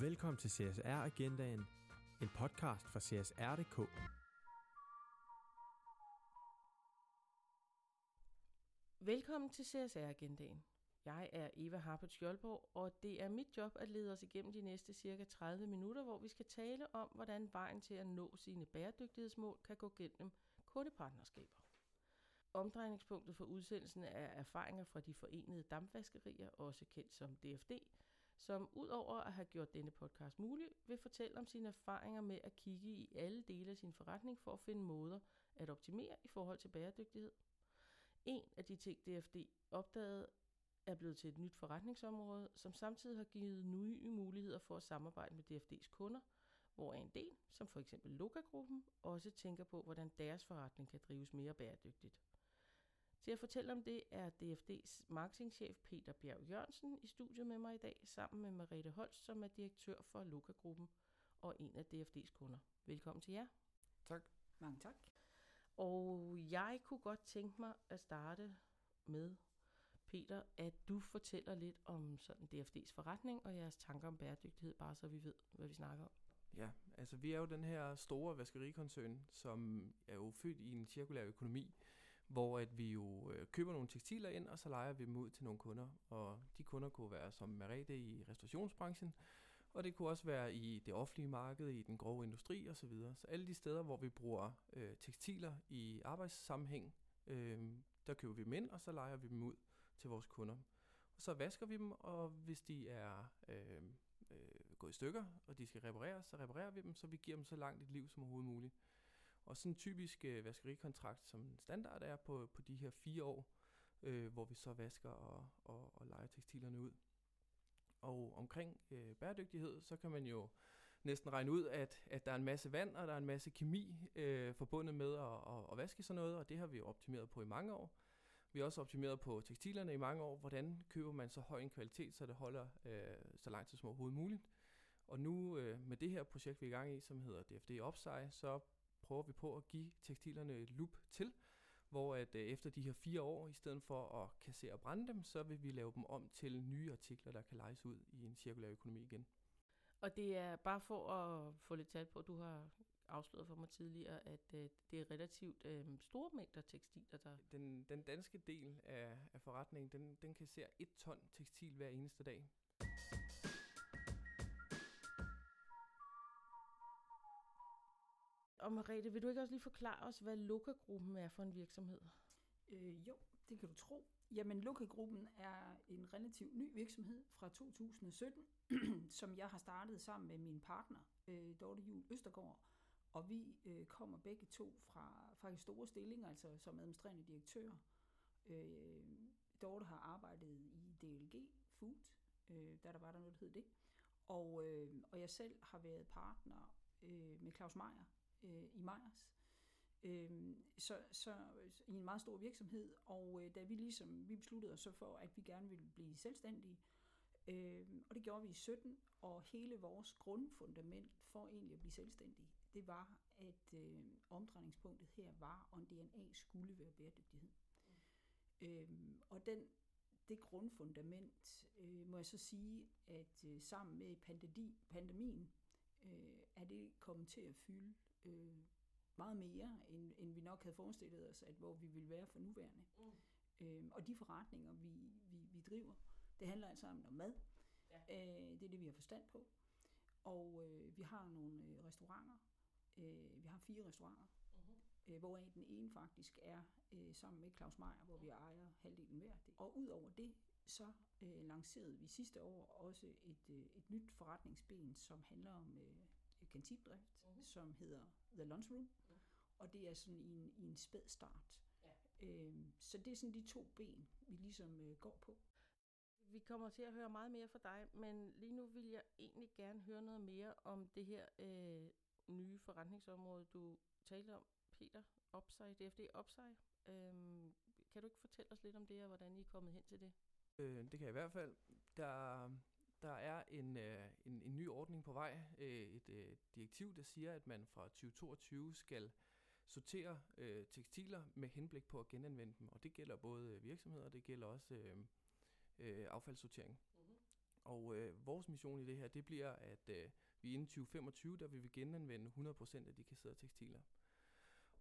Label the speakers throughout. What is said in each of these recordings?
Speaker 1: Velkommen til CSR Agendaen, en podcast fra CSR.dk.
Speaker 2: Velkommen til CSR Agendaen. Jeg er Eva Harpert Skjoldborg, og det er mit job at lede os igennem de næste cirka 30 minutter, hvor vi skal tale om, hvordan vejen til at nå sine bæredygtighedsmål kan gå gennem kundepartnerskaber. Omdrejningspunktet for udsendelsen er erfaringer fra de forenede dampvaskerier, også kendt som DFD, som udover at have gjort denne podcast mulig, vil fortælle om sine erfaringer med at kigge i alle dele af sin forretning for at finde måder at optimere i forhold til bæredygtighed. En af de ting, DFD opdagede, er blevet til et nyt forretningsområde, som samtidig har givet nye muligheder for at samarbejde med DFD's kunder, hvor en del, som for eksempel Loka-gruppen, også tænker på, hvordan deres forretning kan drives mere bæredygtigt. Til at fortælle om det er DFD's marketingchef Peter Bjerg Jørgensen i studiet med mig i dag, sammen med Marete Holst, som er direktør for Luca-gruppen og en af DFD's kunder. Velkommen til jer.
Speaker 3: Tak.
Speaker 4: Mange tak.
Speaker 2: Og jeg kunne godt tænke mig at starte med, Peter, at du fortæller lidt om sådan DFD's forretning og jeres tanker om bæredygtighed, bare så vi ved, hvad vi snakker om.
Speaker 3: Ja, altså vi er jo den her store vaskerikoncern, som er jo født i en cirkulær økonomi, hvor at vi jo øh, køber nogle tekstiler ind, og så leger vi dem ud til nogle kunder. Og de kunder kunne være som Merete i restaurationsbranchen, og det kunne også være i det offentlige marked, i den grove industri osv. Så, så alle de steder, hvor vi bruger øh, tekstiler i arbejdssammenhæng, øh, der køber vi dem ind, og så leger vi dem ud til vores kunder. Og så vasker vi dem, og hvis de er øh, øh, gået i stykker, og de skal repareres, så reparerer vi dem, så vi giver dem så langt et liv som overhovedet muligt. Og sådan en typisk øh, vaskerikontrakt som standard er på, på de her fire år, øh, hvor vi så vasker og, og, og leger tekstilerne ud. Og omkring øh, bæredygtighed, så kan man jo næsten regne ud, at, at der er en masse vand, og der er en masse kemi øh, forbundet med at, at, at vaske sådan noget, og det har vi jo optimeret på i mange år. Vi har også optimeret på tekstilerne i mange år. Hvordan køber man så høj en kvalitet, så det holder øh, så lang tid som overhovedet muligt. Og nu øh, med det her projekt, vi er i gang i, som hedder DFD Upside, så prøver vi på at give tekstilerne et loop til, hvor at øh, efter de her fire år, i stedet for at kassere og brænde dem, så vil vi lave dem om til nye artikler, der kan lejes ud i en cirkulær økonomi igen.
Speaker 2: Og det er bare for at få lidt tal på, du har afsløret for mig tidligere, at øh, det er relativt øh, store mængder tekstiler, der...
Speaker 3: Den, den danske del af, af forretningen, den, den kasserer et ton tekstil hver eneste dag.
Speaker 2: Og Marete, vil du ikke også lige forklare os, hvad Luca-gruppen er for en virksomhed?
Speaker 4: Øh, jo, det kan du tro. Jamen, Luca-gruppen er en relativt ny virksomhed fra 2017, som jeg har startet sammen med min partner, øh, Dorte Jul Østergaard. Og vi øh, kommer begge to fra faktisk store stillinger, altså som administrerende direktør. Øh, Dorte har arbejdet i DLG Food, øh, da der var der noget, der hed det. Og, øh, og jeg selv har været partner øh, med Claus Meier øh, i Majers. Øh, så, så i en meget stor virksomhed, og øh, da vi ligesom, vi besluttede os så for, at vi gerne ville blive selvstændige, øh, og det gjorde vi i 17, og hele vores grundfundament for egentlig at blive selvstændige, det var, at øh, omdrejningspunktet her var, om DNA skulle være bæredygtighed. Mm. Øh, og den, det grundfundament, øh, må jeg så sige, at øh, sammen med pandemi, pandemien, øh, er det kommet til at fylde øh, meget mere, end, end vi nok havde forestillet os, at hvor vi ville være for nuværende. Mm. Øh, og de forretninger, vi, vi, vi driver, det handler altså om mad. Ja. Øh, det er det, vi har forstand på. Og øh, vi har nogle øh, restauranter. Øh, vi har fire restauranter, uh-huh. øh, hvoraf den ene faktisk er øh, sammen med Claus Meier, hvor vi ejer halvdelen hver. Og ud over det, så øh, lancerede vi sidste år også et, øh, et nyt forretningsben, som handler om øh, kantinedrift, uh-huh. som hedder The Lunch Room. Uh-huh. Og det er sådan i en, i en spæd start. Ja. Øh, så det er sådan de to ben, vi ligesom øh, går på.
Speaker 2: Vi kommer til at høre meget mere fra dig, men lige nu vil jeg egentlig gerne høre noget mere om det her øh, nye forretningsområde, du talte om, Peter, Upside, DFD Upside. Øhm, kan du ikke fortælle os lidt om det, og hvordan I er kommet hen til det?
Speaker 3: Øh, det kan jeg i hvert fald. Der, der er en, øh, en, en ny ordning på vej, øh, et øh, direktiv, der siger, at man fra 2022 skal sortere øh, tekstiler med henblik på at genanvende dem, og det gælder både virksomheder, og det gælder også øh, øh, affaldssortering. Mm-hmm. Og øh, vores mission i det her, det bliver, at øh, vi inden 2025, der vil vi genanvende 100% af de kasserede tekstiler.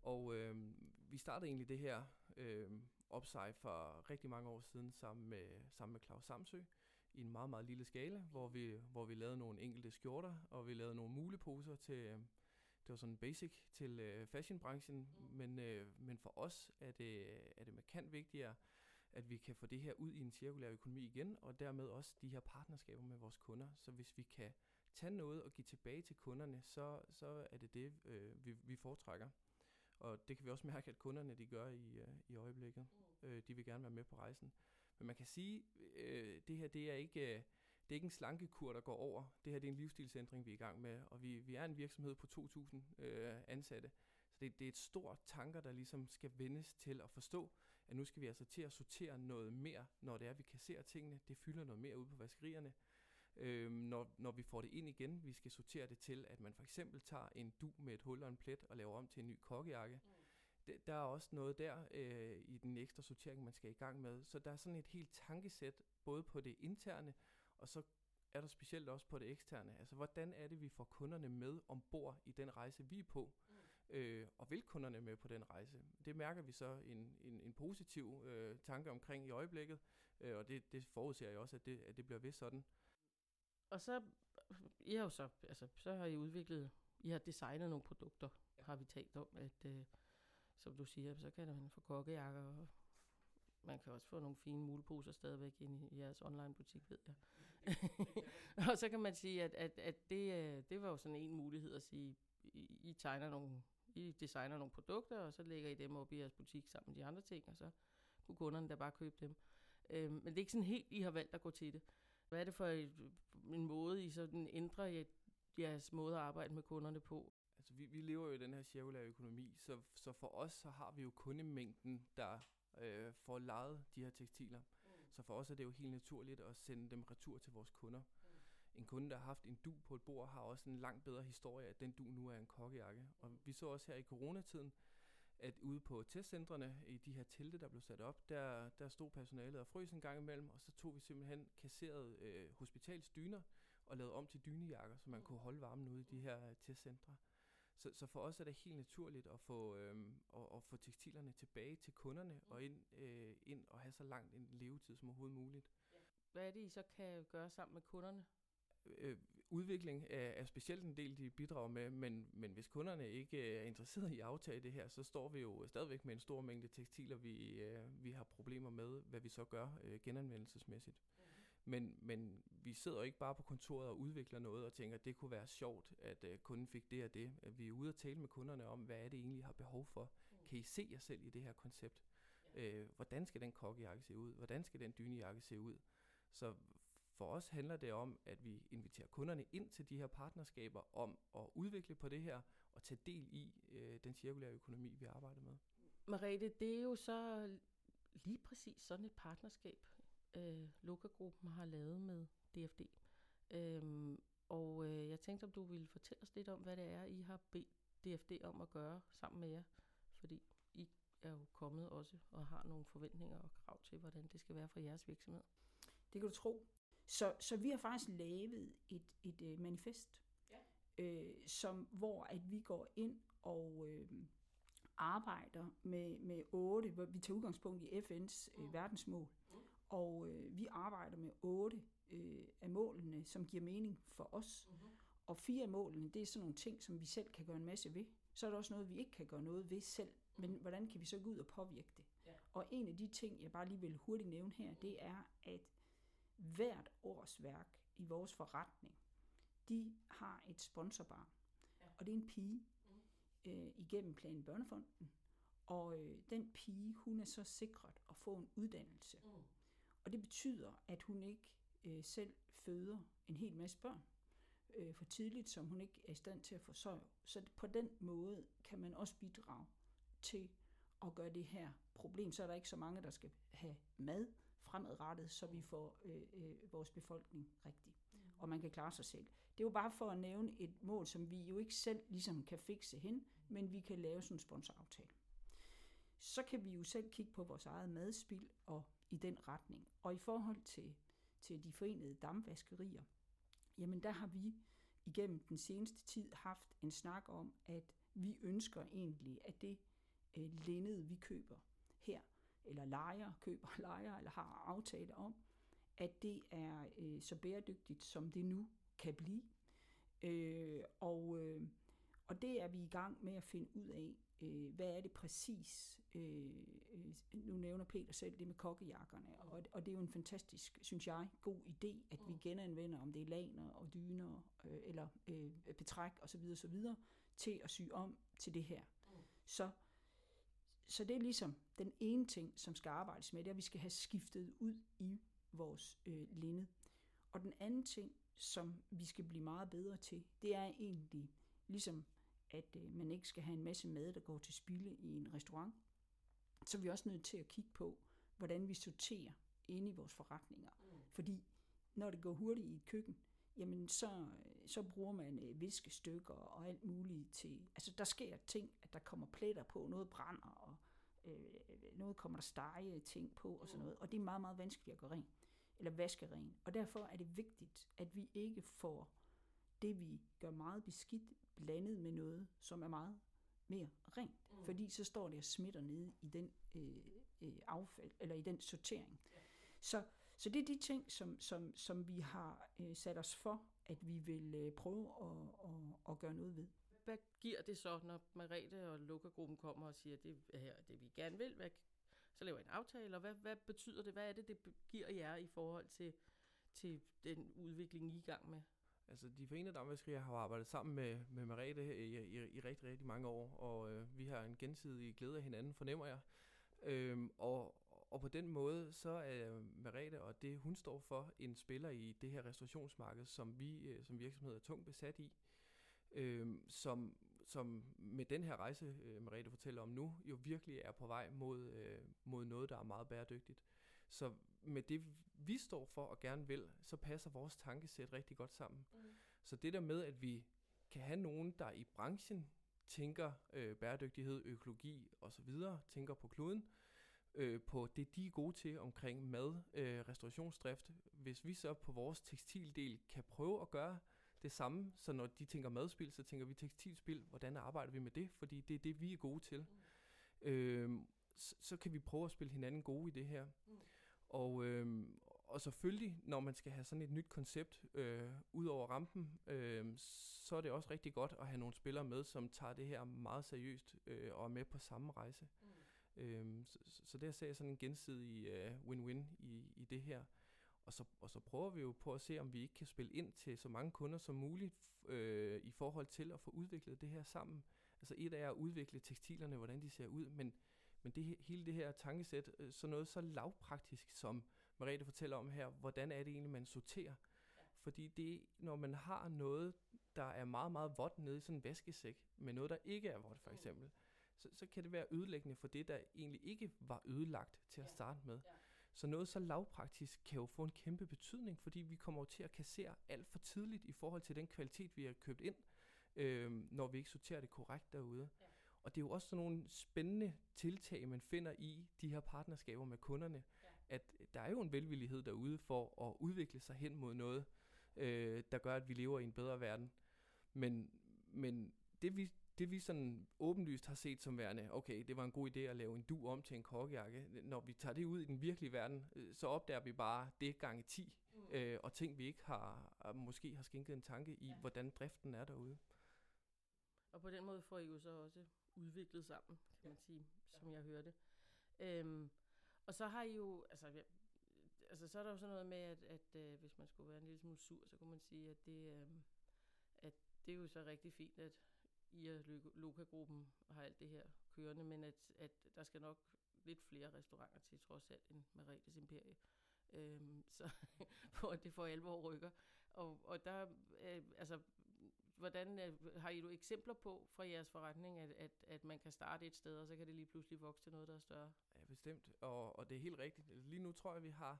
Speaker 3: Og øh, vi startede egentlig det her øh, opsej for rigtig mange år siden sammen med, sammen med Claus Samsø i en meget, meget lille skala, hvor vi, hvor vi lavede nogle enkelte skjorter, og vi lavede nogle muleposer til, øh, det var sådan basic til øh, fashionbranchen, mm. men, øh, men for os er det, er det markant vigtigere, at vi kan få det her ud i en cirkulær økonomi igen, og dermed også de her partnerskaber med vores kunder. Så hvis vi kan tage noget og give tilbage til kunderne, så, så er det det, øh, vi, vi foretrækker. Og det kan vi også mærke, at kunderne de gør i, øh, i øjeblikket. Mm. Øh, de vil gerne være med på rejsen. Men man kan sige, øh, det her det er ikke... Øh, det er ikke en slankekur, der går over. Det her det er en livsstilsændring, vi er i gang med, og vi, vi er en virksomhed på 2.000 øh, ansatte. Så det, det er et stort tanker, der ligesom skal vendes til at forstå, at nu skal vi altså til at sortere noget mere, når det er, vi kasserer tingene. Det fylder noget mere ud på vaskerierne. Øh, når, når vi får det ind igen, vi skal sortere det til, at man for eksempel tager en du med et hul og en plet og laver om til en ny kokkejakke. Mm. Der er også noget der øh, i den ekstra sortering, man skal i gang med. Så der er sådan et helt tankesæt, både på det interne, og så er der specielt også på det eksterne. Altså, hvordan er det, vi får kunderne med ombord i den rejse, vi er på? Mm. Øh, og vil kunderne med på den rejse? Det mærker vi så en, en, en positiv øh, tanke omkring i øjeblikket, øh, og det, det forudser jeg også, at det, at det bliver ved sådan.
Speaker 2: Og så, I har jo så, altså, så har I udviklet, I har designet nogle produkter, ja. har vi talt om, at øh, som du siger, så kan man få kokkejakker, og man kan også få nogle fine muleposer stadigvæk ind i jeres online butik, ved jeg. og så kan man sige, at, at, at det, øh, det var jo sådan en mulighed at sige, I, I tegner nogle, I designer nogle produkter, og så lægger I dem op i jeres butik sammen med de andre ting, og så kunne kunderne da bare købe dem. Øh, men det er ikke sådan helt, I har valgt at gå til det. Hvad er det for et, en måde, I sådan ændrer jeres måde at arbejde med kunderne på?
Speaker 3: Altså, vi, vi lever jo i den her cirkulære økonomi, så, så for os, så har vi jo kundemængden, der øh, får lejet de her tekstiler. Mm. Så for os er det jo helt naturligt at sende dem retur til vores kunder. Mm. En kunde, der har haft en du på et bord, har også en langt bedre historie, at den du nu er en kokkejakke. Og vi så også her i coronatiden, at ude på testcentrene, i de her telte, der blev sat op, der, der stod personalet og frøs en gang imellem, og så tog vi simpelthen kasseret øh, hospitalsdyner og lavede om til dynejakker, så man kunne holde varmen ude i de her testcentre. Så, så for os er det helt naturligt at få, øh, at, at få tekstilerne tilbage til kunderne og ind, øh, ind og have så langt en levetid som overhovedet muligt.
Speaker 2: Hvad er det, I så kan gøre sammen med kunderne?
Speaker 3: øh, udvikling er, er specielt en del, de bidrager med, men, men hvis kunderne ikke er interesserede i at aftage det her, så står vi jo stadigvæk med en stor mængde tekstiler, vi, øh, vi har problemer med, hvad vi så gør øh, genanvendelsesmæssigt. Men, men vi sidder jo ikke bare på kontoret og udvikler noget og tænker, at det kunne være sjovt, at øh, kunden fik det og det. Vi er ude og tale med kunderne om, hvad er det egentlig, I har behov for. Mm. Kan I se jer selv i det her koncept? Øh, hvordan skal den kokkejakke se ud? Hvordan skal den dynejakke se ud? Så for os handler det om, at vi inviterer kunderne ind til de her partnerskaber om at udvikle på det her og tage del i øh, den cirkulære økonomi, vi arbejder med.
Speaker 2: Marete, det er jo så lige præcis sådan et partnerskab, øh, Loka-gruppen har lavet med DFD. Øhm, og øh, jeg tænkte, om du ville fortælle os lidt om, hvad det er, I har bedt DFD om at gøre sammen med jer. Fordi I er jo kommet også og har nogle forventninger og krav til, hvordan det skal være for jeres virksomhed.
Speaker 4: Det kan du tro. Så, så vi har faktisk lavet et, et uh, manifest, ja. øh, som, hvor at vi går ind og øh, arbejder med, med otte, hvor vi tager udgangspunkt i FN's øh, mm. verdensmål. Og øh, vi arbejder med otte øh, af målene, som giver mening for os. Mm-hmm. Og fire af målene, det er sådan nogle ting, som vi selv kan gøre en masse ved. Så er der også noget, vi ikke kan gøre noget ved selv. Men mm. hvordan kan vi så gå ud og påvirke det? Ja. Og en af de ting, jeg bare lige vil hurtigt nævne her, det er, at hvert års værk i vores forretning, de har et sponsorbarn. Ja. Og det er en pige mm. øh, igennem Plan Børnefonden. Og øh, den pige, hun er så sikret at få en uddannelse. Mm. Og det betyder, at hun ikke øh, selv føder en hel masse børn øh, for tidligt, som hun ikke er i stand til at forsørge. Så på den måde kan man også bidrage til at gøre det her problem, så er der ikke så mange, der skal have mad fremadrettet, så vi får øh, øh, vores befolkning rigtig. Mm. Og man kan klare sig selv. Det er jo bare for at nævne et mål, som vi jo ikke selv ligesom kan fikse hen, men vi kan lave sådan en sponsoraftale. Så kan vi jo selv kigge på vores eget madspil og i den retning. Og i forhold til, til de forenede damvaskerier, jamen der har vi igennem den seneste tid haft en snak om, at vi ønsker egentlig, at det øh, linned, vi køber her, eller lejer, køber, lejer eller har aftale om, at det er øh, så bæredygtigt, som det nu kan blive. Øh, og, øh, og det er vi i gang med at finde ud af, øh, hvad er det præcis. Øh, øh, nu nævner Peter selv det med kokkejakkerne, og, og det er jo en fantastisk, synes jeg, god idé, at vi genanvender, om det er laner og dyner, øh, eller øh, betræk osv. osv., til at sy om til det her. Så så det er ligesom den ene ting, som skal arbejdes med, det er, at vi skal have skiftet ud i vores øh, linned. Og den anden ting, som vi skal blive meget bedre til, det er egentlig ligesom, at øh, man ikke skal have en masse mad, der går til spilde i en restaurant. Så er vi også nødt til at kigge på, hvordan vi sorterer inde i vores forretninger. Mm. Fordi når det går hurtigt i et køkken, jamen så, så bruger man øh, viskestykker og alt muligt til... Altså der sker ting, at der kommer pletter på, noget brænder, og øh, noget kommer der stege ting på og sådan noget. Og det er meget, meget vanskeligt at gøre ren, eller vaske ren. Og derfor er det vigtigt, at vi ikke får det, vi gør meget beskidt, blandet med noget, som er meget mere rent. Mm. Fordi så står det og smitter nede i den øh, øh, affald, eller i den sortering. Ja. Så så det er de ting, som, som, som vi har øh, sat os for, at vi vil øh, prøve at, at, at gøre noget ved.
Speaker 2: Hvad giver det så, når Marete og Lukkagruppen kommer og siger, at det er her det, vi gerne vil? Hvad, så laver I en aftale, og hvad, hvad betyder det? Hvad er det, det giver jer i forhold til, til den udvikling, I er i gang med?
Speaker 3: Altså, de forenede damvaskerier har arbejdet sammen med, med Marete i, i, i rigtig, rigtig mange år, og øh, vi har en gensidig glæde af hinanden, fornemmer jeg. Øhm, og, og på den måde, så er Merete og det, hun står for, en spiller i det her restaurationsmarked, som vi øh, som virksomhed er tungt besat i. Øhm, som, som med den her rejse, øh, Merete fortæller om nu, jo virkelig er på vej mod, øh, mod noget, der er meget bæredygtigt. Så med det, vi står for og gerne vil, så passer vores tankesæt rigtig godt sammen. Mm. Så det der med, at vi kan have nogen, der i branchen tænker øh, bæredygtighed, økologi osv., tænker på kloden, øh, på det, de er gode til omkring mad, øh, restaurationsdrift. Hvis vi så på vores tekstildel kan prøve at gøre det samme, så når de tænker madspil, så tænker vi tekstilspil, hvordan arbejder vi med det? Fordi det er det, vi er gode til. Mm. Øh, så, så kan vi prøve at spille hinanden gode i det her. Mm. Og, øh, og selvfølgelig, når man skal have sådan et nyt koncept øh, ud over rampen, øh, så er det også rigtig godt at have nogle spillere med, som tager det her meget seriøst øh, og er med på samme rejse. Mm. Øhm, så, så der ser jeg sådan en gensidig uh, win-win i, i det her. Og så, og så prøver vi jo på at se, om vi ikke kan spille ind til så mange kunder som muligt øh, i forhold til at få udviklet det her sammen. Altså et er at udvikle tekstilerne, hvordan de ser ud, men, men det, hele det her tankesæt, øh, så noget så lavpraktisk, som Mariette fortæller om her, hvordan er det egentlig, man sorterer? Fordi det, når man har noget, der er meget, meget vådt nede i sådan en vaskesæk, med noget, der ikke er vådt for mm. eksempel, så, så kan det være ødelæggende for det, der egentlig ikke var ødelagt til at starte med. Så noget så lavpraktisk kan jo få en kæmpe betydning, fordi vi kommer til at kassere alt for tidligt i forhold til den kvalitet, vi har købt ind, øh, når vi ikke sorterer det korrekt derude. Ja. Og det er jo også sådan nogle spændende tiltag, man finder i de her partnerskaber med kunderne, ja. at der er jo en velvillighed derude for at udvikle sig hen mod noget, øh, der gør, at vi lever i en bedre verden. Men, men det vi det vi sådan åbenlyst har set som værende, okay, det var en god idé at lave en du om til en kokkejakke. Når vi tager det ud i den virkelige verden, øh, så opdager vi bare det gange 10, mm. øh, og ting vi ikke har, måske har skænket en tanke i, ja. hvordan driften er derude.
Speaker 2: Og på den måde får I jo så også udviklet sammen, kan man sige, som jeg hørte. Øhm, og så har I jo, altså, ja, altså så er der jo sådan noget med, at, at øh, hvis man skulle være en lille smule sur, så kunne man sige, at det, øh, at det er jo så rigtig fint, at i at Loka-gruppen har alt det her kørende, men at, at der skal nok lidt flere restauranter til, trods alt, end Maretes Imperie. Øhm, så for at det for alvor rykker. Og, og der, øh, altså, hvordan øh, har I du eksempler på fra jeres forretning, at, at, at man kan starte et sted, og så kan det lige pludselig vokse til noget, der er større?
Speaker 3: Ja, bestemt. Og, og det er helt rigtigt. Lige nu tror jeg, vi har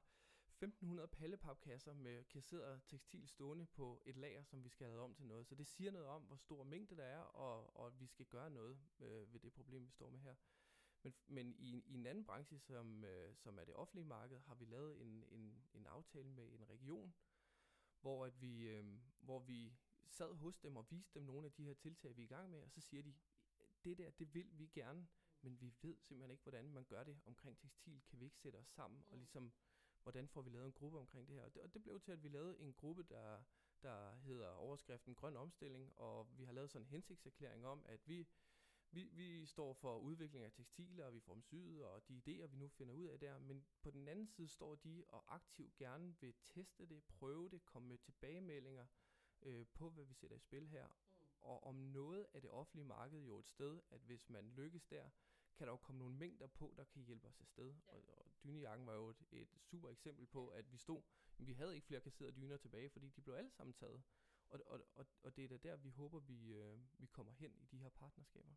Speaker 3: 1500 pallepapkasser med kasseret tekstil stående på et lager, som vi skal have om til noget. Så det siger noget om, hvor stor mængde der er, og, og vi skal gøre noget øh, ved det problem, vi står med her. Men, men i, i en anden branche, som, øh, som er det offentlige marked, har vi lavet en, en, en aftale med en region, hvor, at vi, øh, hvor vi sad hos dem og viste dem nogle af de her tiltag, vi er i gang med, og så siger de, det der, det vil vi gerne, men vi ved simpelthen ikke, hvordan man gør det omkring tekstil. Kan vi ikke sætte os sammen og ligesom, hvordan får vi lavet en gruppe omkring det her? Og det, og det blev til, at vi lavede en gruppe, der, der hedder overskriften Grøn Omstilling, og vi har lavet sådan en hensigtserklæring om, at vi, vi, vi står for udvikling af tekstiler, og vi får dem syet, og de idéer, vi nu finder ud af der, men på den anden side står de og aktivt gerne vil teste det, prøve det, komme med tilbagemeldinger øh, på, hvad vi sætter i spil her. Mm. Og om noget af det offentlige marked jo et sted, at hvis man lykkes der, kan der jo komme nogle mængder på, der kan hjælpe os afsted. Ja. Og, og dynejakken var jo et, et super eksempel på, at vi stod, men vi havde ikke flere kasserede dyner tilbage, fordi de blev alle sammen taget. Og, og, og, og det er da der, vi håber, vi, øh, vi kommer hen i de her partnerskaber.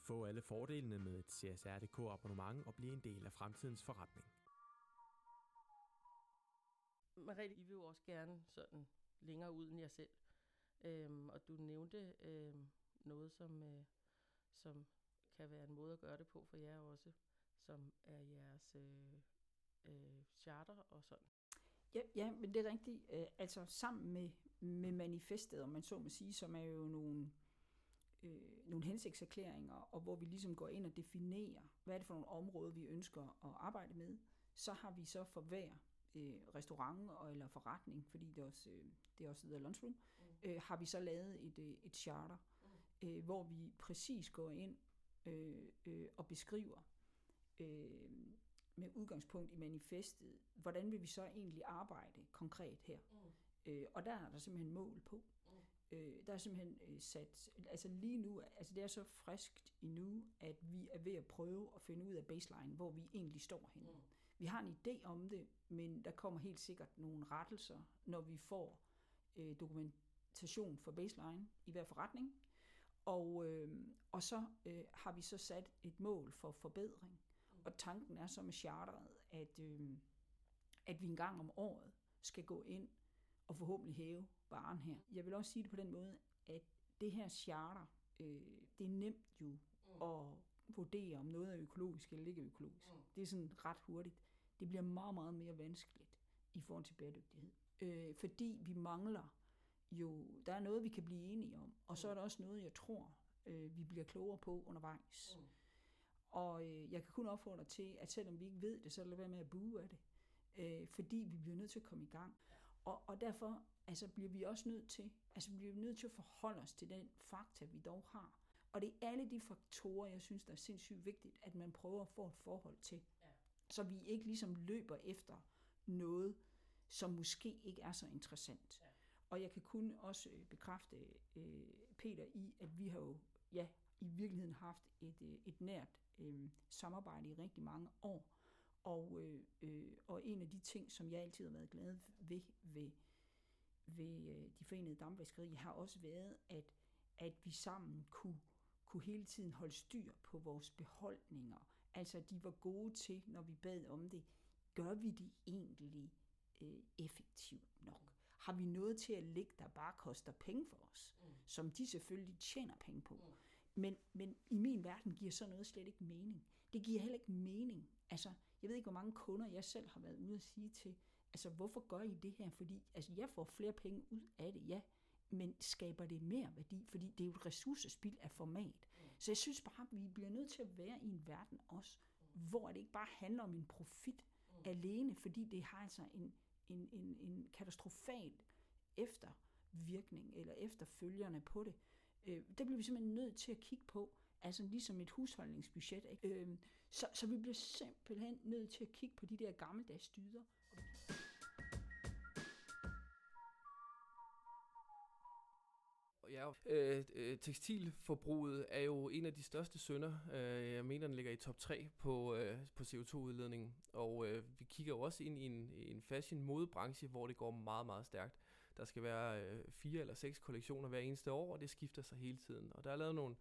Speaker 1: Få alle fordelene med et CSRDK abonnement og blive en del af fremtidens forretning.
Speaker 2: Marie, I vil jo også gerne sådan længere ud end jer selv. Øhm, og du nævnte øhm, noget, som, øh, som kan være en måde at gøre det på for jer også, som er jeres øh, øh, charter og sådan.
Speaker 4: Ja, ja, men det er rigtigt. Øh, altså sammen med, med manifestet, om man så må sige, som er jo nogle, øh, nogle hensigtserklæringer, og hvor vi ligesom går ind og definerer, hvad er det for nogle områder, vi ønsker at arbejde med, så har vi så for hver øh, restaurant og, eller forretning, fordi det også, øh, det også hedder lunchroom, mm. øh, har vi så lavet et, øh, et charter, mm. øh, hvor vi præcis går ind øh, øh, og beskriver øh, med udgangspunkt i manifestet, hvordan vil vi så egentlig arbejde konkret her? Mm. Øh, og der er der simpelthen mål på. Mm. Øh, der er simpelthen øh, sat, altså lige nu, altså det er så friskt endnu, at vi er ved at prøve at finde ud af baseline, hvor vi egentlig står henne. Mm. Vi har en idé om det, men der kommer helt sikkert nogle rettelser, når vi får øh, dokumentation for baseline i hver forretning. Og, øh, og så øh, har vi så sat et mål for forbedring. Og tanken er så med charteret, at, øh, at vi en gang om året skal gå ind og forhåbentlig hæve varen her. Jeg vil også sige det på den måde, at det her charter, øh, det er nemt jo mm. at vurdere, om noget er økologisk eller ikke økologisk. Mm. Det er sådan ret hurtigt. Det bliver meget, meget mere vanskeligt i forhold til bæredygtighed. Øh, fordi vi mangler jo, der er noget, vi kan blive enige om, og så er der også noget, jeg tror, øh, vi bliver klogere på undervejs. Mm. Og øh, jeg kan kun opfordre til, at selvom vi ikke ved det, så lad være med at bue af det. Øh, fordi vi bliver nødt til at komme i gang. Og, og derfor altså, bliver vi også nødt til, altså bliver vi nødt til at forholde os til den fakta, vi dog har. Og det er alle de faktorer, jeg synes, der er sindssygt vigtigt, at man prøver at få et forhold til. Så vi ikke ligesom løber efter noget, som måske ikke er så interessant. Ja. Og jeg kan kun også øh, bekræfte øh, Peter i, at vi har jo ja, i virkeligheden haft et, øh, et nært øh, samarbejde i rigtig mange år. Og, øh, øh, og en af de ting, som jeg altid har været glad ved ved, ved øh, de forenede dampvaskerier, har også været, at, at vi sammen kunne, kunne hele tiden holde styr på vores beholdninger. Altså, de var gode til, når vi bad om det, gør vi det egentlig øh, effektivt nok? Har vi noget til at ligge, der bare koster penge for os, mm. som de selvfølgelig tjener penge på? Mm. Men, men i min verden giver sådan noget slet ikke mening. Det giver heller ikke mening. Altså, jeg ved ikke, hvor mange kunder jeg selv har været ude at sige til, altså, hvorfor gør I det her? Fordi altså, jeg får flere penge ud af det, ja, men skaber det mere værdi? Fordi det er jo et ressourcespil af format. Så jeg synes bare, at vi bliver nødt til at være i en verden også, hvor det ikke bare handler om en profit alene, fordi det har altså en, en, en, en katastrofal eftervirkning eller efterfølgerne på det. Øh, det bliver vi simpelthen nødt til at kigge på, altså ligesom et husholdningsbudget. Ikke? Øh, så, så vi bliver simpelthen nødt til at kigge på de der gammeldags dyder.
Speaker 3: Ja, øh, øh, tekstilforbruget er jo en af de største sønder. Øh, jeg mener, den ligger i top 3 på, øh, på CO2-udledningen. Og øh, vi kigger jo også ind i en, en fashion-modebranche, hvor det går meget, meget stærkt. Der skal være øh, fire eller seks kollektioner hver eneste år, og det skifter sig hele tiden. Og der er lavet nogle,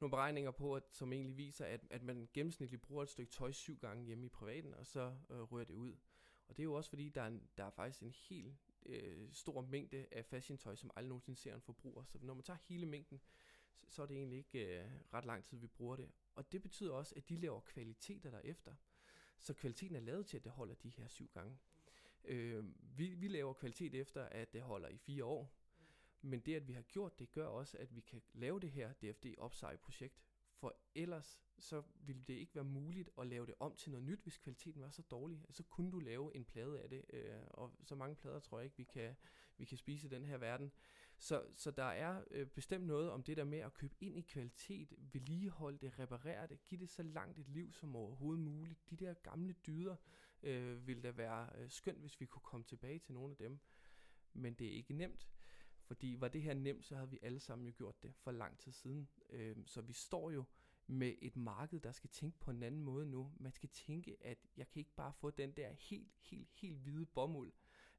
Speaker 3: nogle beregninger på, at, som egentlig viser, at, at man gennemsnitligt bruger et stykke tøj syv gange hjemme i privaten, og så øh, rører det ud. Og det er jo også fordi, der er, en, der er faktisk en helt øh, stor mængde af fashion-tøj, som aldrig nogensinde ser en forbruger. Så når man tager hele mængden, så er det egentlig ikke øh, ret lang tid, vi bruger det. Og det betyder også, at de laver kvaliteter derefter. Så kvaliteten er lavet til, at det holder de her syv gange. Øh, vi, vi laver kvalitet efter, at det holder i fire år. Men det, at vi har gjort det, gør også, at vi kan lave det her DFD Upside-projekt. For ellers så ville det ikke være muligt at lave det om til noget nyt, hvis kvaliteten var så dårlig. Så kunne du lave en plade af det, øh, og så mange plader tror jeg ikke, vi kan, vi kan spise i den her verden. Så, så der er øh, bestemt noget om det der med at købe ind i kvalitet, vedligeholde det, reparere det, give det så langt et liv som overhovedet muligt. De der gamle dyder øh, ville da være øh, skønt, hvis vi kunne komme tilbage til nogle af dem. Men det er ikke nemt, fordi var det her nemt, så havde vi alle sammen jo gjort det for lang tid siden. Øh, så vi står jo med et marked, der skal tænke på en anden måde nu. Man skal tænke, at jeg kan ikke bare få den der helt, helt, helt hvide bomuld,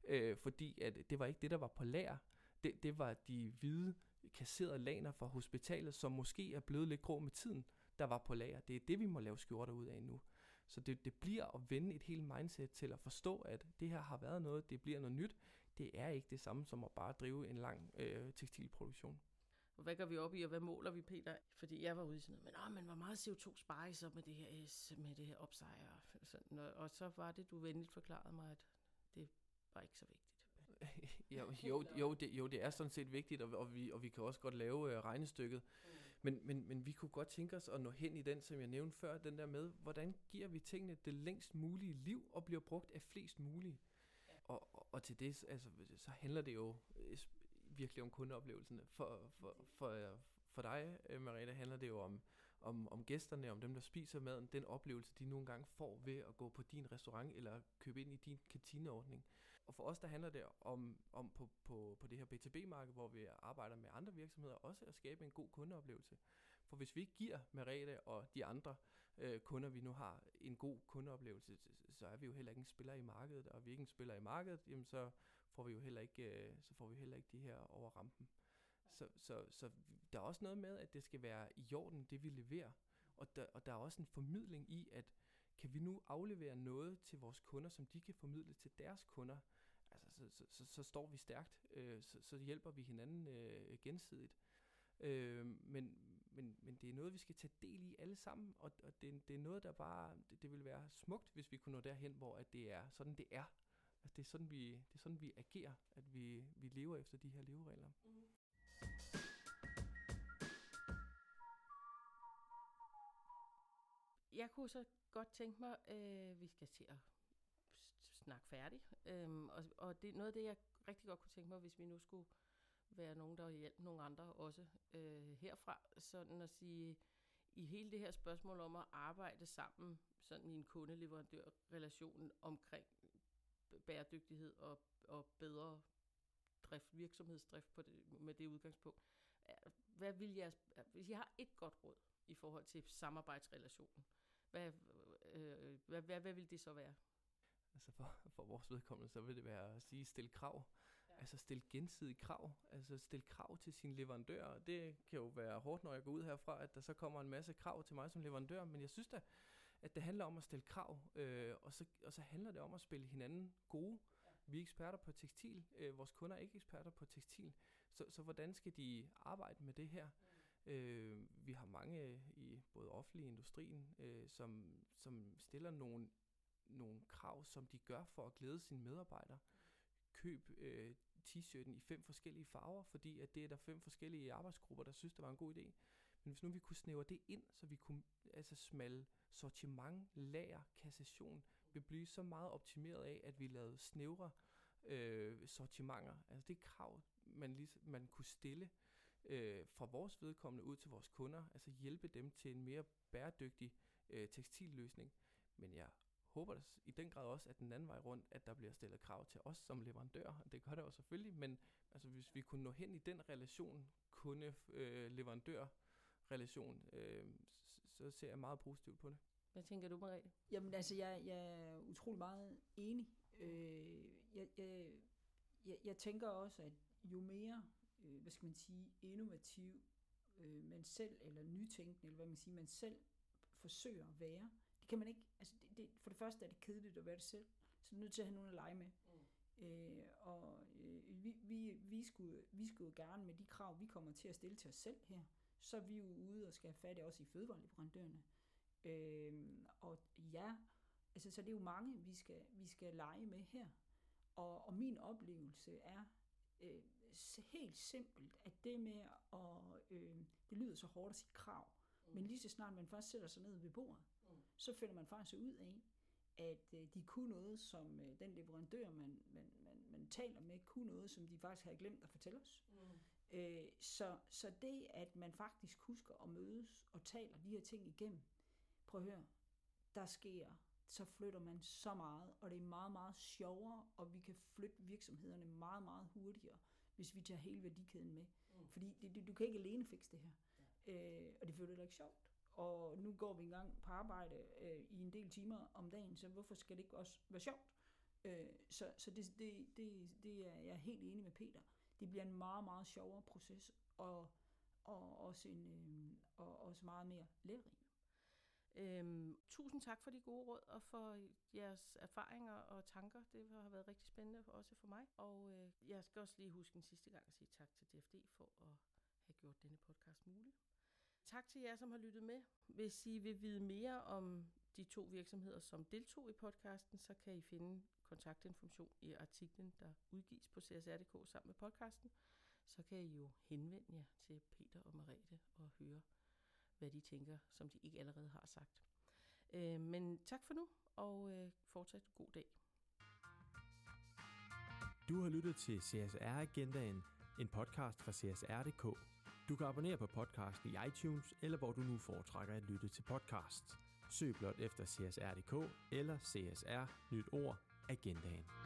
Speaker 3: øh, fordi at det var ikke det, der var på lager. Det, det var de hvide kasserede laner fra hospitalet, som måske er blevet lidt grå med tiden, der var på lager. Det er det, vi må lave skjorter ud af nu. Så det, det bliver at vende et helt mindset til at forstå, at det her har været noget, det bliver noget nyt. Det er ikke det samme som at bare drive en lang øh, tekstilproduktion.
Speaker 2: Hvad går vi op i, og hvad måler vi, Peter? Fordi jeg var ude i sådan noget, men, åh, men hvor meget CO2 sparer I så med det her, med det her opsejr? Sådan, og, og så var det, du venligt forklarede mig, at det var ikke så vigtigt.
Speaker 3: jo, jo, jo, det, jo, det er sådan set vigtigt, og, og, vi, og vi kan også godt lave øh, regnestykket. Mm. Men, men, men vi kunne godt tænke os at nå hen i den, som jeg nævnte før, den der med, hvordan giver vi tingene det længst mulige liv, og bliver brugt af flest mulige. Ja. Og, og, til det, altså, så handler det jo øh, virkelig om kundeoplevelsen. For, for, for, øh, for dig, øh, Marina, handler det jo om, om, om gæsterne, om dem, der spiser maden, den oplevelse, de nogle gange får ved at gå på din restaurant eller købe ind i din kantineordning. Og for os, der handler det om, om på, på, på det her B2B-marked, hvor vi arbejder med andre virksomheder, også at skabe en god kundeoplevelse. For hvis vi ikke giver Marina og de andre øh, Øh, kunder, vi nu har, en god kundeoplevelse, så er vi jo heller ikke en spiller i markedet, og vi er ikke en spiller i markedet, jamen så får vi jo heller ikke, øh, så får vi heller ikke de her over rampen. Så, så, så der er også noget med, at det skal være i orden, det vi leverer. Og der, og der er også en formidling i, at kan vi nu aflevere noget til vores kunder, som de kan formidle til deres kunder, altså, så, så, så, så står vi stærkt, øh, så, så hjælper vi hinanden øh, gensidigt. Øh, men, men, men det er noget, vi skal tage del i alle sammen, og, og det, det er noget, der bare, det, det vil være smukt, hvis vi kunne nå derhen, hvor at det er sådan, det er. Altså, det er sådan, vi, det er sådan, vi agerer, at vi, vi lever efter de her leveregler. Mm.
Speaker 2: Jeg kunne så godt tænke mig, øh, vi skal til at snakke færdig. Øhm, og og det, er noget af det, jeg rigtig godt kunne tænke mig, hvis vi nu skulle være nogen, der hjælper nogle andre også øh, herfra, sådan at sige, i hele det her spørgsmål om at arbejde sammen sådan i en kundeleverandørrelation omkring bæredygtighed og, og bedre drift, virksomhedsdrift på det, med det udgangspunkt. Hvad vil jeg, hvis jeg har et godt råd i forhold til samarbejdsrelationen, hvad, øh, hvad, hvad, hvad vil det så være?
Speaker 3: Altså for, for vores vedkommende, så vil det være at sige, stille krav. Altså stille gensidige krav. Altså stille krav til sin leverandør. Det kan jo være hårdt, når jeg går ud herfra, at der så kommer en masse krav til mig som leverandør. Men jeg synes da, at det handler om at stille krav. Øh, og, så, og så handler det om at spille hinanden gode. Vi er eksperter på tekstil. Øh, vores kunder er ikke eksperter på tekstil. Så, så hvordan skal de arbejde med det her? Øh, vi har mange i både offentlig industrien, øh, som, som stiller nogle nogle krav, som de gør for at glæde sine medarbejdere. Køb øh, t-shirten i fem forskellige farver, fordi at det er der fem forskellige arbejdsgrupper, der synes, det var en god idé. Men hvis nu vi kunne snævre det ind, så vi kunne altså smalle sortiment, lager, kassation, vi blive så meget optimeret af, at vi lavede snævre øh, sortimenter. Altså det er krav, man, lige, man kunne stille øh, fra vores vedkommende ud til vores kunder, altså hjælpe dem til en mere bæredygtig øh, tekstilløsning. Men jeg håber det i den grad også, at den anden vej rundt, at der bliver stillet krav til os som leverandør. Det gør det jo selvfølgelig, men altså, hvis vi kunne nå hen i den relation, kunde-leverandør, relation, øh, så ser jeg meget positivt på det.
Speaker 2: Hvad tænker du, Marie?
Speaker 4: Jamen altså, jeg, jeg er utrolig meget enig. Øh, jeg, jeg, jeg, jeg tænker også, at jo mere, øh, hvad skal man sige, innovativ øh, man selv, eller nytænkende, eller hvad man siger, man selv forsøger at være, det kan man ikke, altså det, det, for det første er det kedeligt at være det selv, så du er nødt til at have nogen at lege med. Mm. Øh, og øh, vi, vi, vi, skulle, vi skulle gerne med de krav, vi kommer til at stille til os selv her, så er vi jo ude og skal have fat i også i fødevareleverandørerne. Øh, og ja, altså, så det er jo mange, vi skal, vi skal lege med her. Og, og min oplevelse er øh, helt simpelt, at det med at, øh, det lyder så hårdt at sige krav, mm. men lige så snart man først sætter sig ned ved bordet. Så finder man faktisk ud af, at øh, de kunne noget, som øh, den leverandør, man, man, man, man taler med, kunne noget, som de faktisk havde glemt at fortælle os. Mm. Øh, så, så det, at man faktisk husker at mødes og taler de her ting igennem, prøv at høre, der sker, så flytter man så meget, og det er meget, meget sjovere, og vi kan flytte virksomhederne meget, meget hurtigere, hvis vi tager hele værdikæden med. Mm. Fordi det, du kan ikke alene fikse det her. Ja. Øh, og det føler ikke sjovt og nu går vi engang på arbejde øh, i en del timer om dagen, så hvorfor skal det ikke også være sjovt? Øh, så så det, det, det, det er jeg er helt enig med Peter. Det bliver en meget, meget sjovere proces, og, og også, en, øh, og også meget mere lærerig.
Speaker 2: Øhm, tusind tak for de gode råd og for jeres erfaringer og tanker. Det har været rigtig spændende for også for mig. Og øh, jeg skal også lige huske en sidste gang at sige tak til DFD for at have gjort denne podcast mulig. Tak til jer, som har lyttet med. Hvis I vil vide mere om de to virksomheder, som deltog i podcasten, så kan I finde kontaktinformation i artiklen, der udgives på CSR.dk sammen med podcasten. Så kan I jo henvende jer til Peter og Marete og høre, hvad de tænker, som de ikke allerede har sagt. Øh, men tak for nu, og øh, fortsat god dag.
Speaker 1: Du har lyttet til CSR Agendaen, en podcast fra CSR.dk. Du kan abonnere på podcasten i iTunes, eller hvor du nu foretrækker at lytte til podcast. Søg blot efter CSR.dk eller CSR Nyt Ord Agendaen.